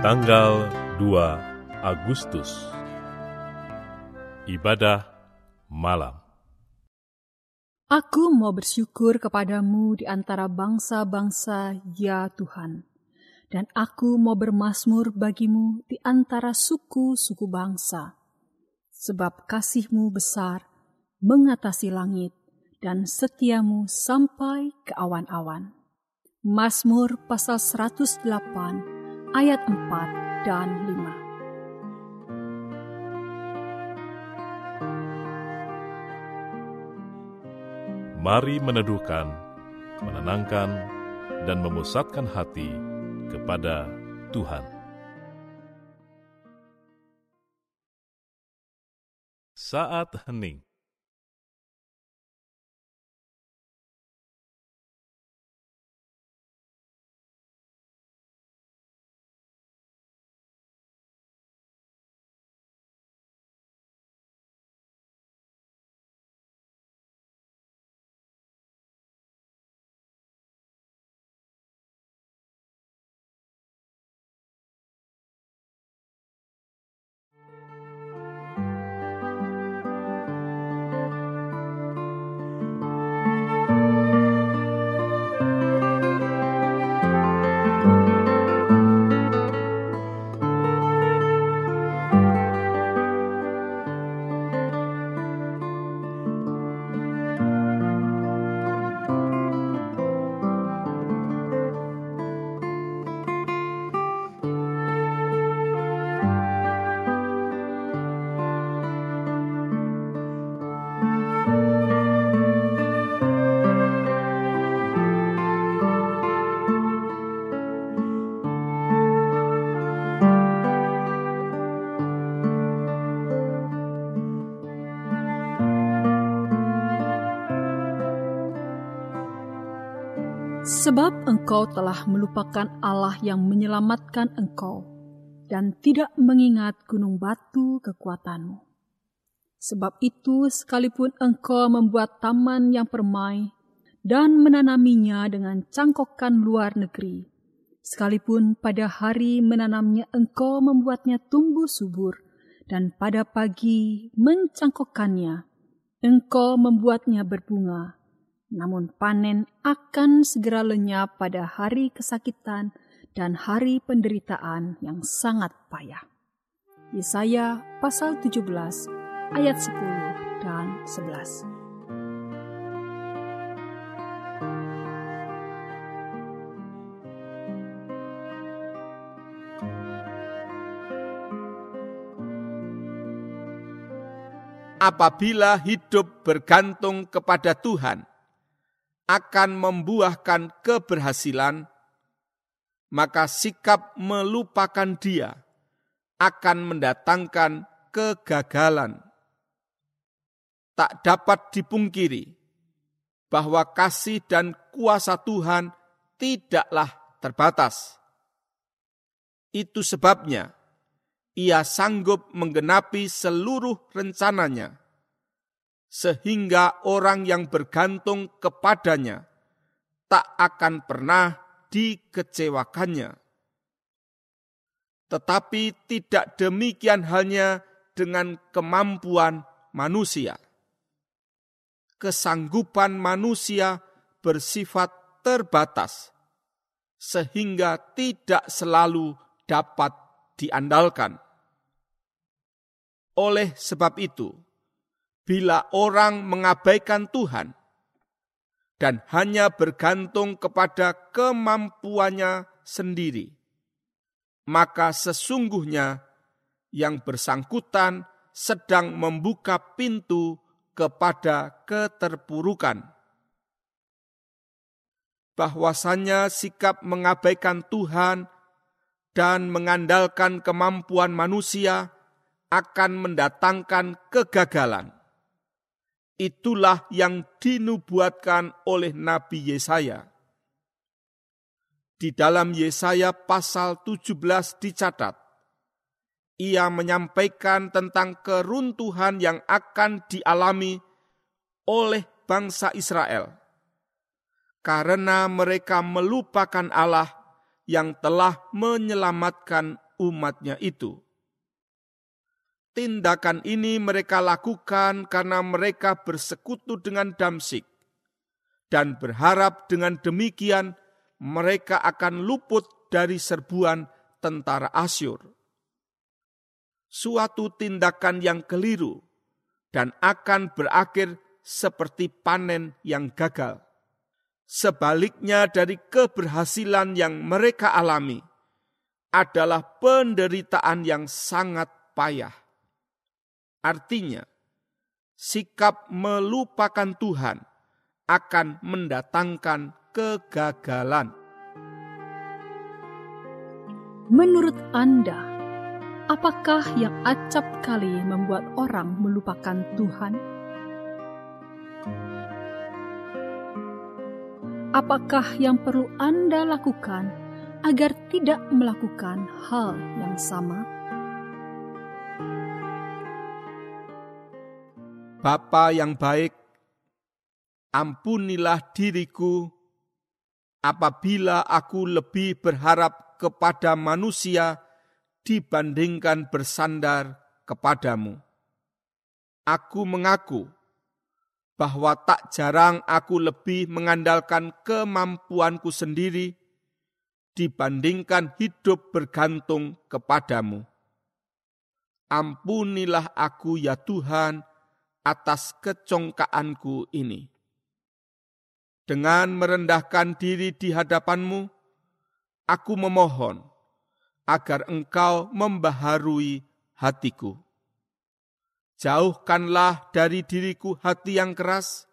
Tanggal 2 Agustus Ibadah Malam Aku mau bersyukur kepadamu di antara bangsa-bangsa, ya Tuhan. Dan aku mau bermasmur bagimu di antara suku-suku bangsa. Sebab kasihmu besar, mengatasi langit, dan setiamu sampai ke awan-awan. Mazmur pasal 108 ayat 4 dan 5. Mari meneduhkan, menenangkan, dan memusatkan hati kepada Tuhan. Saat hening Sebab engkau telah melupakan Allah yang menyelamatkan engkau dan tidak mengingat gunung batu kekuatanmu. Sebab itu sekalipun engkau membuat taman yang permai dan menanaminya dengan cangkokan luar negeri, sekalipun pada hari menanamnya engkau membuatnya tumbuh subur, dan pada pagi mencangkokkannya, engkau membuatnya berbunga, namun panen akan segera lenyap pada hari kesakitan dan hari penderitaan yang sangat payah. Yesaya pasal 17 ayat 10 dan 11. Apabila hidup bergantung kepada Tuhan, akan membuahkan keberhasilan, maka sikap melupakan Dia akan mendatangkan kegagalan. Tak dapat dipungkiri bahwa kasih dan kuasa Tuhan tidaklah terbatas. Itu sebabnya ia sanggup menggenapi seluruh rencananya sehingga orang yang bergantung kepadanya tak akan pernah dikecewakannya. Tetapi tidak demikian hanya dengan kemampuan manusia. Kesanggupan manusia bersifat terbatas, sehingga tidak selalu dapat diandalkan. Oleh sebab itu, bila orang mengabaikan Tuhan dan hanya bergantung kepada kemampuannya sendiri, maka sesungguhnya yang bersangkutan sedang membuka pintu kepada keterpurukan. Bahwasanya sikap mengabaikan Tuhan dan mengandalkan kemampuan manusia akan mendatangkan kegagalan Itulah yang dinubuatkan oleh Nabi Yesaya. Di dalam Yesaya pasal 17 dicatat, ia menyampaikan tentang keruntuhan yang akan dialami oleh bangsa Israel karena mereka melupakan Allah yang telah menyelamatkan umatnya itu. Tindakan ini mereka lakukan karena mereka bersekutu dengan Damsik dan berharap dengan demikian mereka akan luput dari serbuan tentara Asyur. Suatu tindakan yang keliru dan akan berakhir seperti panen yang gagal. Sebaliknya dari keberhasilan yang mereka alami adalah penderitaan yang sangat payah. Artinya, sikap melupakan Tuhan akan mendatangkan kegagalan. Menurut Anda, apakah yang acap kali membuat orang melupakan Tuhan? Apakah yang perlu Anda lakukan agar tidak melakukan hal yang sama? Bapa yang baik, ampunilah diriku apabila aku lebih berharap kepada manusia dibandingkan bersandar kepadamu. Aku mengaku bahwa tak jarang aku lebih mengandalkan kemampuanku sendiri dibandingkan hidup bergantung kepadamu. Ampunilah aku ya Tuhan, atas kecongkaanku ini. Dengan merendahkan diri di hadapanmu, aku memohon agar engkau membaharui hatiku. Jauhkanlah dari diriku hati yang keras,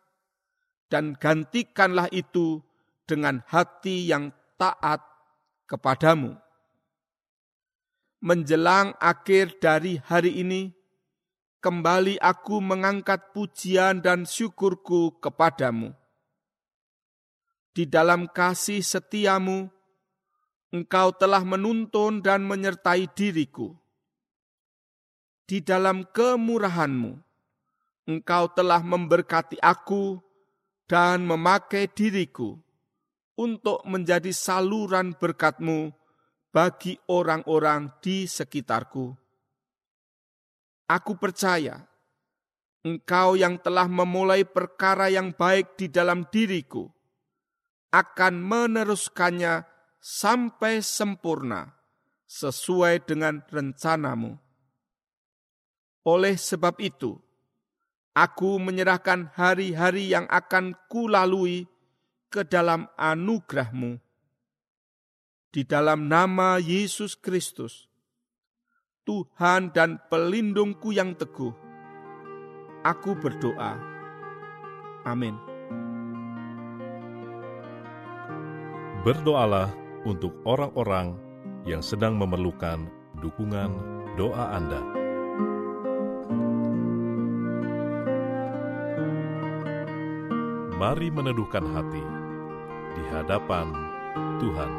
dan gantikanlah itu dengan hati yang taat kepadamu. Menjelang akhir dari hari ini, kembali aku mengangkat pujian dan syukurku kepadamu. Di dalam kasih setiamu, engkau telah menuntun dan menyertai diriku. Di dalam kemurahanmu, engkau telah memberkati aku dan memakai diriku untuk menjadi saluran berkatmu bagi orang-orang di sekitarku Aku percaya engkau yang telah memulai perkara yang baik di dalam diriku akan meneruskannya sampai sempurna sesuai dengan rencanamu. Oleh sebab itu, aku menyerahkan hari-hari yang akan kulalui ke dalam anugerahmu. Di dalam nama Yesus Kristus, Tuhan dan pelindungku yang teguh. Aku berdoa. Amin. Berdoalah untuk orang-orang yang sedang memerlukan dukungan doa Anda. Mari meneduhkan hati di hadapan Tuhan.